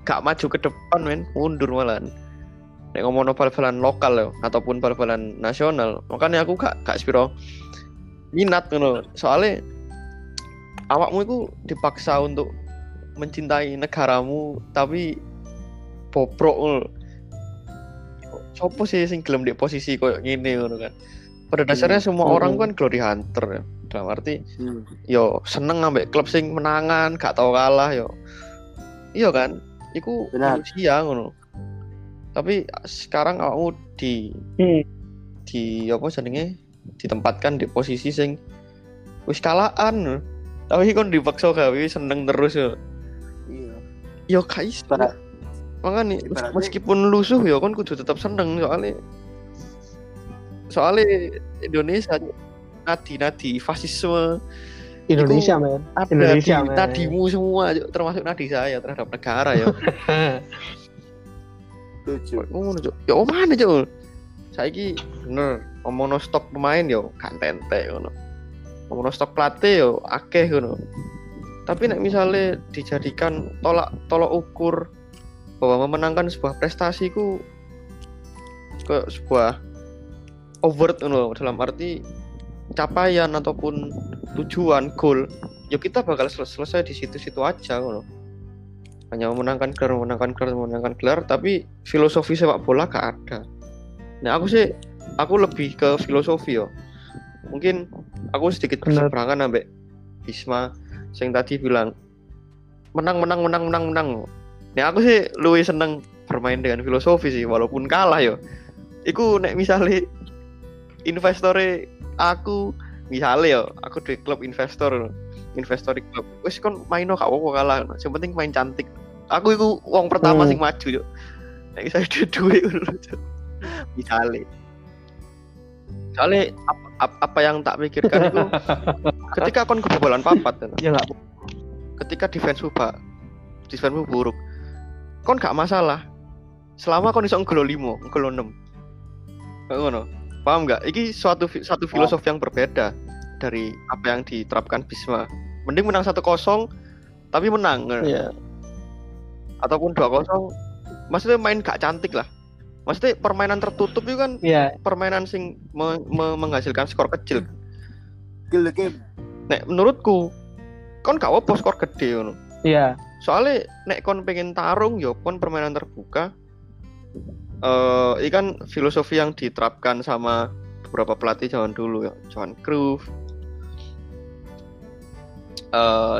gak maju ke depan men mundur malah nek ngomong bal-balan lokal ya ataupun bal-balan nasional makanya aku gak gak spiro minat ngono. Soalnya awakmu itu dipaksa untuk mencintai negaramu tapi bobrok ngono. Sopo sih sing gelem di posisi koyo gini ngono kan? Pada dasarnya semua Hmm. orang kan glory hunter ya. Dalam arti Hmm. yo seneng ambek klub sing menangan gak tau kalah yo. Iya kan? Iku Benar. manusia ngono tapi sekarang kamu di Hmm. di apa jenenge? Ditempatkan di posisi sing wis kalaan tapi kon dipaksa gawe seneng terus yo. Iya. yo kais makanya meskipun lusuh ya kon kudu tetap seneng. Soalnya soalnya Indonesia nadi-nadi fasisme. Indonesia men. Indonesia, men. nadimu semua termasuk nadi saya terhadap negara ya Setuju. ngono Cuk. ya mana cuk saiki bener ngomong stok pemain yo kan tente ngono ngomong stok pelatih yo akeh ngono tapi nek misalnya dijadikan tolak tolak ukur bahwa memenangkan sebuah prestasi ku ke sebuah overt ngono dalam arti capaian ataupun tujuan goal ya kita bakal sel- selesai di situ-situ aja ngono hanya memenangkan gelar memenangkan gelar memenangkan gelar tapi filosofi sepak bola gak ada. Nah aku sih aku lebih ke filosofi yo. Mungkin aku sedikit berseberangan ambek Bisma yang tadi bilang menang menang menang menang menang. Nah aku sih lebih seneng bermain dengan filosofi sih walaupun kalah yo. Iku nek misalnya investore aku misalnya yo aku di klub investor investor di klub. Wis kon main gak apa kalah. Yang penting main cantik. Aku itu uang pertama Hmm. sing maju yo nek bisa ada duit misalnya soalnya apa, apa, apa yang tak pikirkan itu ketika kon kebobolan papat ya nggak ketika defense ba defense buruk kon gak masalah. Selama kon iso nggolo 5 nggolo 6 Kayak ngono. Paham nggak iki suatu satu filosofi yang berbeda dari apa yang diterapkan Bisma. Mending menang 1-0 tapi menang ya ataupun 2-0 maksudnya main gak cantik lah. Maksudnya permainan tertutup itu kan ya permainan sing me- me- menghasilkan skor kecil. Kill the game. nek menurutku kon gak apa skor gede ngono. Ya soalnya nek kon pengen tarung yo kon permainan terbuka. Eh ini kan filosofi yang diterapkan sama beberapa pelatih zaman dulu ya Johan Cruyff eh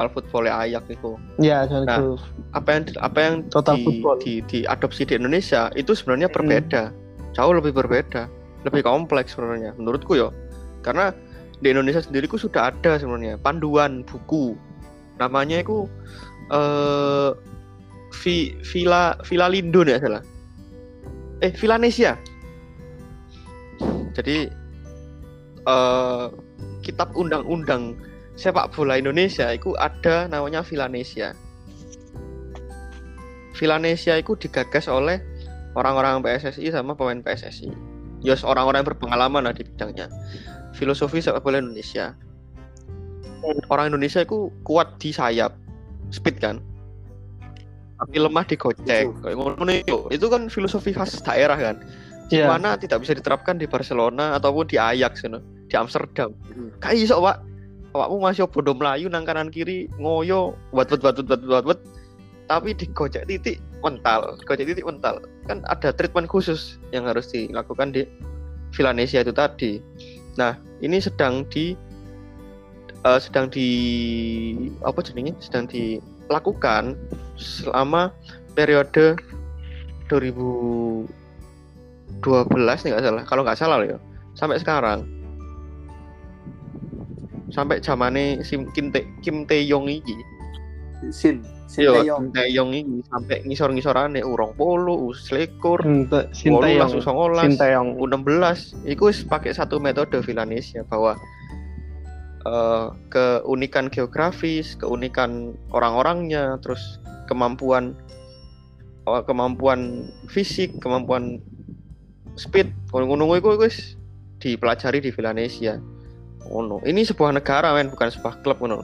al football Ayak itu. Ya jangan Nah, itu apa yang apa yang Total di, football. di, diadopsi di Indonesia itu sebenarnya Hmm. berbeda. Jauh lebih berbeda. Lebih kompleks sebenarnya menurutku ya. Karena di Indonesia sendiri ku sudah ada sebenarnya panduan buku. Namanya itu eh Vi, Villa Villa Lindo ya salah. Eh Villanesia jadi eh kitab undang-undang sepak bola Indonesia itu ada namanya Villanesia Villanesia itu digagas oleh orang-orang PSSI sama pemain PSSI. Ya orang-orang yang berpengalaman lah di bidangnya. Filosofi sepak bola Indonesia. Orang Indonesia itu kuat di sayap, speed kan. Tapi lemah di gocek. Itu. Itu kan filosofi khas daerah kan. ya Mana tidak bisa diterapkan di Barcelona ataupun di Ajax you know, di Amsterdam. Hmm. Kayak iso, Pak. Awakmu masih bodoh melayu nang kanan kiri ngoyo wat wat wat wat wat wat tapi di gojek titik mental gojek titik mental. Kan ada treatment khusus yang harus dilakukan di Villanesia itu tadi. Nah ini sedang di eh, sedang di apa jadinya sedang dilakukan selama periode 2012 nih nggak salah. Kalau nggak salah ya sampai sekarang sampai zamane Sim Kim Tae Kim Tae Yong iki Sin. Sin Yo, Taeyong. Sinteyong ini sampai ngisor-ngisorane urong polo, wolu Sinteyong langsung songolas, Sinteyong U16 itu wis pakai satu metode Villanesia bahwa eh, keunikan geografis, keunikan orang-orangnya, terus kemampuan eh, kemampuan fisik, kemampuan speed, ngono-ngono iku wis dipelajari di Villanesia. Ngono. Ini sebuah negara men, bukan sebuah klub ngono.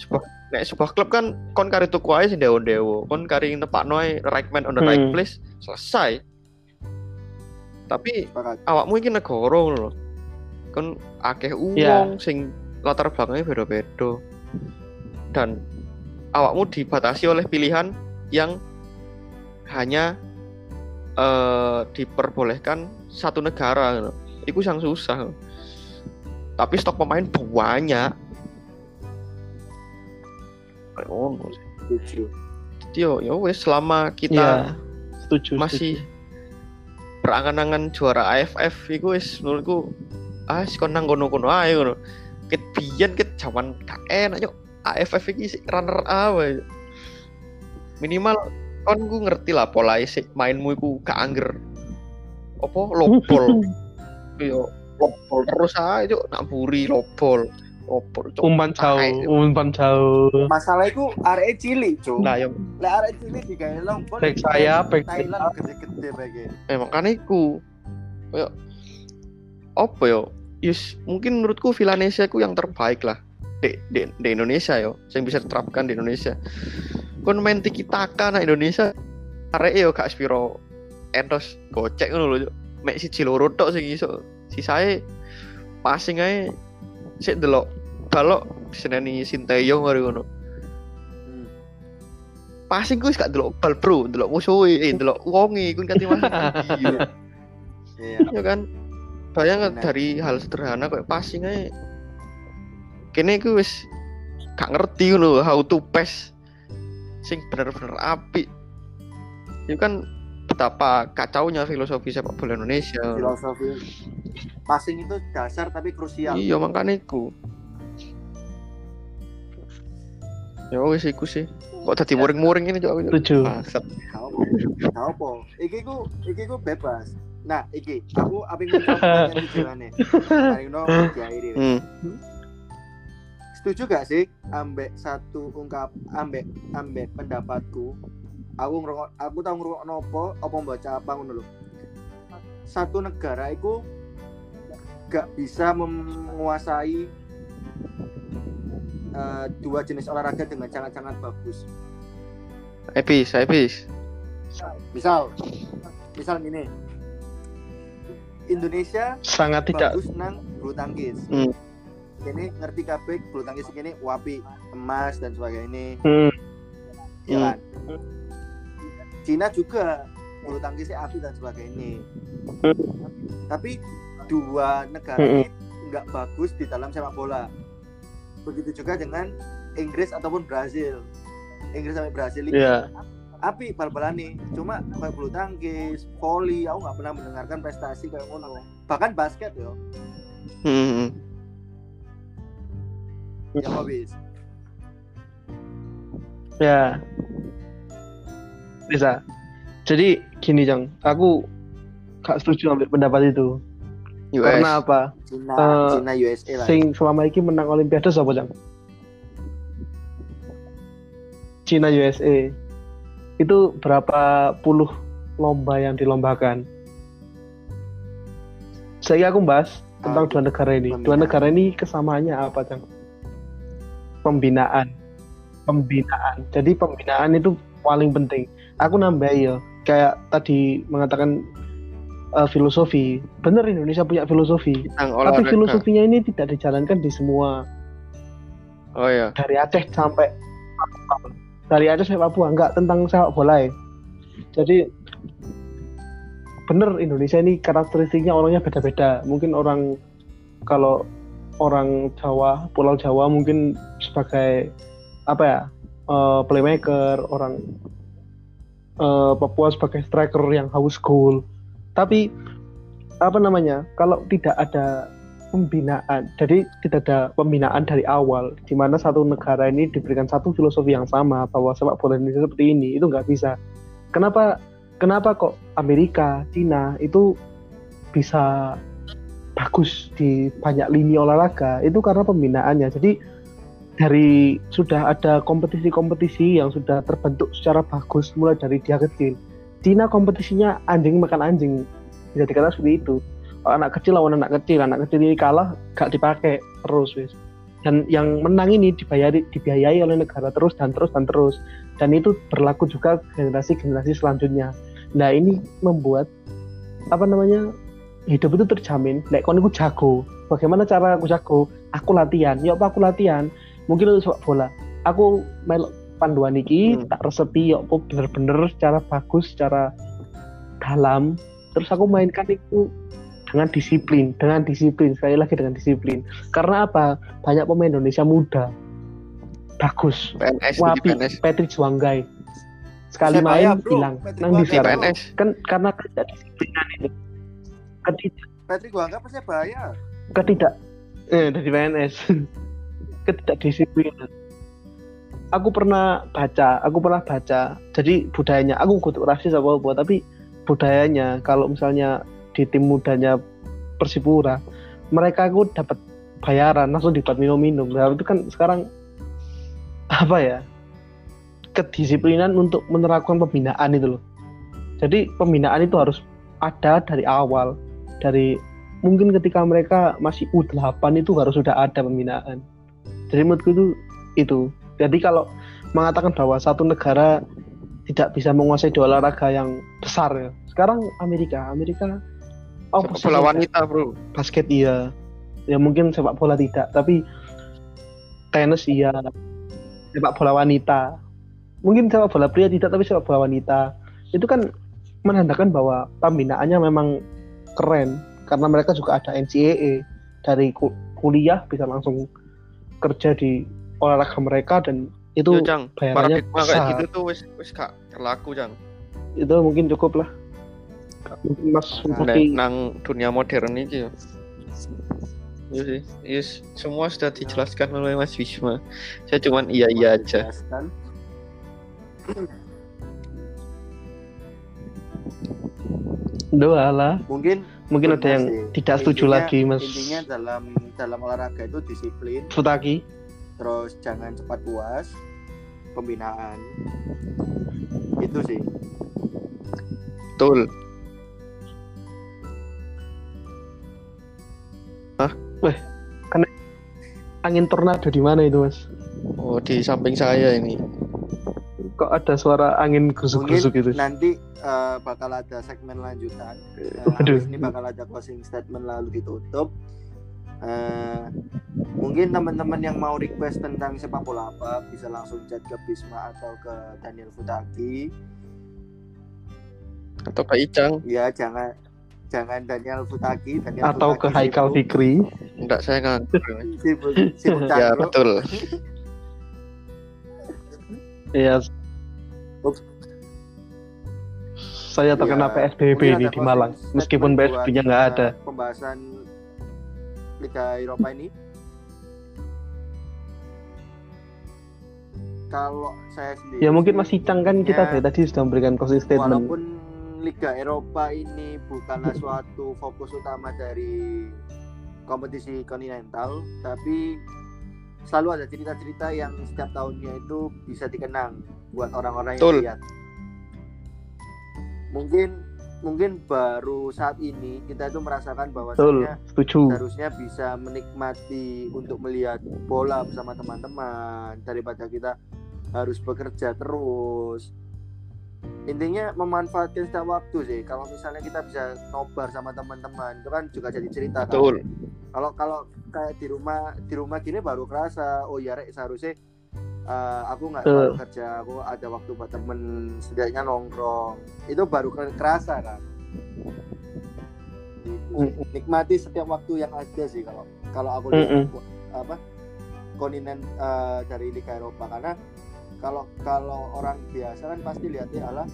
Sebuah nek sebuah klub kan kon kari tuku ae sing dewo-dewo, kon kari nepakno ae right man on the right Hmm. place, selesai. Tapi Sepakat. awakmu iki negara ngono lho. Kon akeh uang Iya. sing latar belakangnya beda-beda. Dan awakmu dibatasi oleh pilihan yang hanya eh, diperbolehkan satu negara ngono. Iku yang susah. Tapi stok pemain banyak. Kayak ngono sih. Setuju. Yo yo wes selama kita Iya. Setuju. masih berangan-angan juara AFF iku wis menurutku ah wis kon nang kono-kono ae ngono. Ket biyen ket jaman gak enak yo AFF iki sik runner up wae. Minimal kon ku ngerti lah pola sik mainmu iku gak angger. Apa lobol yo lobol terus ae yo nak buri lobol. Lobol. Umpan jauh, umpan jauh. Masalah itu arek cilik, Cuk. Nah yo Lek arek cilik digawe long ball. Back saya, back Thailand gede-gede bagi. emang kan iku kayak apa yo Yus, mungkin menurutku Villanesia ku yang terbaik lah di, di, di Indonesia yo yang bisa diterapkan di Indonesia kon main tiki taka nah Indonesia arek yo gak spiro endos gocek ngono lho mek siji loro tok sing iso sisae passing ae sik delok balok diseneni Sinteyong karo ngono. Hmm. passing ku wis gak delok bal bro. Delok musuhe eh delok wonge ku kan masih iya. Iya. ya kan Bener. dari hal sederhana kayak passing aja kene iku wis gak ngerti ngono how to pass. Sing bener-bener api itu kan betapa kacaunya filosofi sepak bola Indonesia. Filosofi passing itu dasar tapi krusial. iya makanya iku ya wis iku sih kok tadi muring-muring ini. Bangsat. Tahu tahu apa? Iki ku iki ku bebas. Nah, iki aku aping mencoba pertanyaan tujuannya. Mari no diakhiri. hmm. Setuju gak sih ambek satu ungkap ambek ambek pendapatku? Aku ngerokok aku tahu ngerokok nopo apa baca apa ngono lho. Satu negara itu gak bisa menguasai eh, dua jenis olahraga dengan sangat-sangat bagus. epis epis Misal, misal gini, Indonesia Sangat tidak bagus nang bulu tangkis. Hmm. Ini ngerti kabeh bulu tangkis ini wapi emas dan sebagainya, Hmm. ya Hmm. kan? Cina juga bulu tangkisnya api dan sebagainya. Tapi dua negara ini nggak bagus di dalam sepak bola. Begitu juga dengan Inggris ataupun Brazil. Inggris sampai Brazil ini Iya. api bal-balan nih cuma kayak bulu tangkis volley aku nggak pernah mendengarkan prestasi kayak ngono bahkan basket yo hmm. yang habis Ya. Bisa. Jadi gini, Jang. Aku gak setuju ambil pendapat itu. US Karena apa? Cina Eh, Cina USA lah Sing selama ini menang Olimpiade siapa, Jang? Cina USA. Itu berapa puluh lomba yang dilombakan? Saya aku bahas tentang Ah, dua negara ini. Dua pembinaan. negara ini kesamaannya apa, Jang? Pembinaan. Pembinaan. Jadi pembinaan itu paling penting. Aku nambah ya, kayak tadi mengatakan eh, filosofi. Bener Indonesia punya filosofi. Tapi filosofinya ini tidak dijalankan di semua oh ya dari Aceh sampai Papua. dari Aceh sampai Papua enggak tentang sepak bola ya. Jadi bener Indonesia ini karakteristiknya orangnya beda-beda. Mungkin orang kalau orang Jawa, Pulau Jawa mungkin sebagai apa ya eh, playmaker, orang eh, Papua sebagai striker yang haus gol. Tapi apa namanya? Kalau tidak ada pembinaan, jadi tidak ada pembinaan dari awal, di mana satu negara ini diberikan satu filosofi yang sama bahwa sepak bola Indonesia seperti ini, itu nggak bisa. Kenapa? Kenapa kok Amerika, Cina itu bisa bagus di banyak lini olahraga itu karena pembinaannya. Jadi dari sudah ada kompetisi-kompetisi yang sudah terbentuk secara bagus mulai dari dia kecil. Cina kompetisinya anjing makan anjing bisa dikatakan seperti itu. Anak kecil lawan anak kecil, anak kecil ini kalah gak dipakai terus wis. Dan yang menang ini dibayari dibiayai oleh negara terus dan terus dan terus. Dan itu berlaku juga generasi-generasi selanjutnya. Nah ini membuat apa namanya hidup itu terjamin. Nek kon jago. Bagaimana cara aku jago? Aku latihan. Ya apa aku latihan? Mungkin untuk sepak bola. Aku melok panduan iki Hmm. tak resepi ya apa bener-bener secara bagus, secara dalam. Terus aku mainkan itu dengan disiplin, dengan disiplin sekali lagi dengan disiplin. Karena apa? Banyak pemain Indonesia muda, bagus, PNS wapi, PNS Patrick Juanggai. Sekali Persebaya, main bro. hilang. Patrick Nang di Juanggai. PNS kan karena ketidakdisiplinan itu ketidak Patrick gua anggap Persebaya. ketidak eh dari PNS ketidakdisiplinan aku pernah baca aku pernah baca. Jadi budayanya aku kudu rasis apa apa tapi budayanya kalau misalnya di tim mudanya Persipura mereka aku dapat bayaran langsung dibuat minum-minum. Nah itu kan sekarang apa ya kedisiplinan untuk menerapkan pembinaan itu loh. Jadi pembinaan itu harus ada dari awal. Dari mungkin ketika mereka masih U8 itu harus sudah ada pembinaan. Jadi menurutku itu itu jadi kalau mengatakan bahwa satu negara tidak bisa menguasai dua olahraga yang besar ya. Sekarang Amerika. Amerika oh sepak bola wanita bro. Basket iya. Ya mungkin sepak bola tidak tapi tenis iya. Sepak bola wanita. Mungkin sepak bola pria tidak tapi sepak bola wanita. Itu kan menandakan bahwa pembinaannya memang keren karena mereka juga ada NCAA dari ku- kuliah bisa langsung kerja di olahraga mereka dan itu Yo, Cang, bayarannya paradigma kayak besar. gitu tuh wis wis gak berlaku Cang itu mungkin cukup lah. Mungkin Mas Nah, Mufi nang dunia modern ini ya Iya sih, yes, semua sudah dijelaskan oleh Mas Wisma. Saya cuman iya iya aja. Doa lah Mungkin mungkin ada yang sih. tidak setuju Intinya- lagi Mas. Intinya dalam dalam olahraga itu disiplin, Futaki terus jangan cepat puas, pembinaan. Itu sih. Betul. angin tornado di mana itu mas? Oh, di samping saya ini. Kok ada suara angin gusuk-gusuk gitu? nanti eh, bakal ada segmen lanjutan. Aduh. habis ini bakal ada closing statement lalu ditutup. Eh, mungkin teman-teman yang mau request tentang sepak bola apa bisa langsung chat ke Bisma atau ke Daniel Futaki. Atau Kak Icang. Ya jangan jangan Daniel Futaki, Daniel Atau ke Futaki Haikal sibuk- Fikri? Enggak, saya nganggur. sibuk, sibuk ya, betul. Iya. Saya terkena Ya, PSBB ini di Malang, meskipun PSBB-nya nggak eh, ada. Pembahasan Liga Eropa ini. Kalau saya sendiri Ya mungkin sih, Mas Icang kan kita dari tadi sudah memberikan closing statement. walaupun Liga Eropa ini bukanlah suatu fokus utama dari kompetisi kontinental, tapi selalu ada cerita-cerita yang setiap tahunnya itu bisa dikenang buat orang-orang yang lihat. Mungkin mungkin baru saat ini kita itu merasakan setuju. seharusnya bisa menikmati untuk melihat bola bersama teman-teman daripada kita harus bekerja terus intinya memanfaatkan setiap waktu sih kalau misalnya kita bisa nobar sama teman-teman itu kan juga jadi cerita kan Betul. kalau kalau kayak di rumah di rumah gini baru kerasa oh ya rek seharusnya eh, aku nggak selalu kerja aku ada waktu buat temen setidaknya nongkrong itu baru ke- kerasa kan Gitu sih. Mm. nikmati setiap waktu yang ada sih kalau kalau aku lihat Mm-mm. apa kontinen eh, dari Liga Eropa karena kalau kalau orang biasa kan pasti lihatnya adalah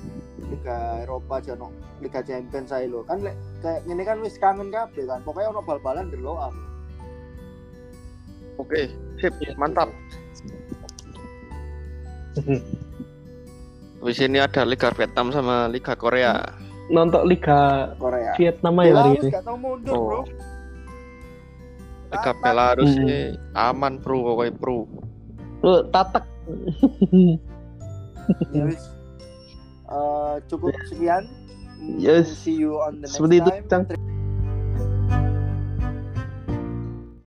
Liga Eropa jono Liga Champions saya lo kan lek kayak ini kan wis kangen kabeh kan pokoknya ono bal-balan delok aku Oke, sip, mantap. Di sini ada Liga Vietnam sama Liga Korea. Nonton Liga Korea Vietnam ya Bela hari ini. mundur Oh. bro Liga Belarus ini aman bro pokoknya bro. Lu tatak. Ya wis. Eh, cukup sekian. Mm, Yes. See you on the next Seperti itu, time.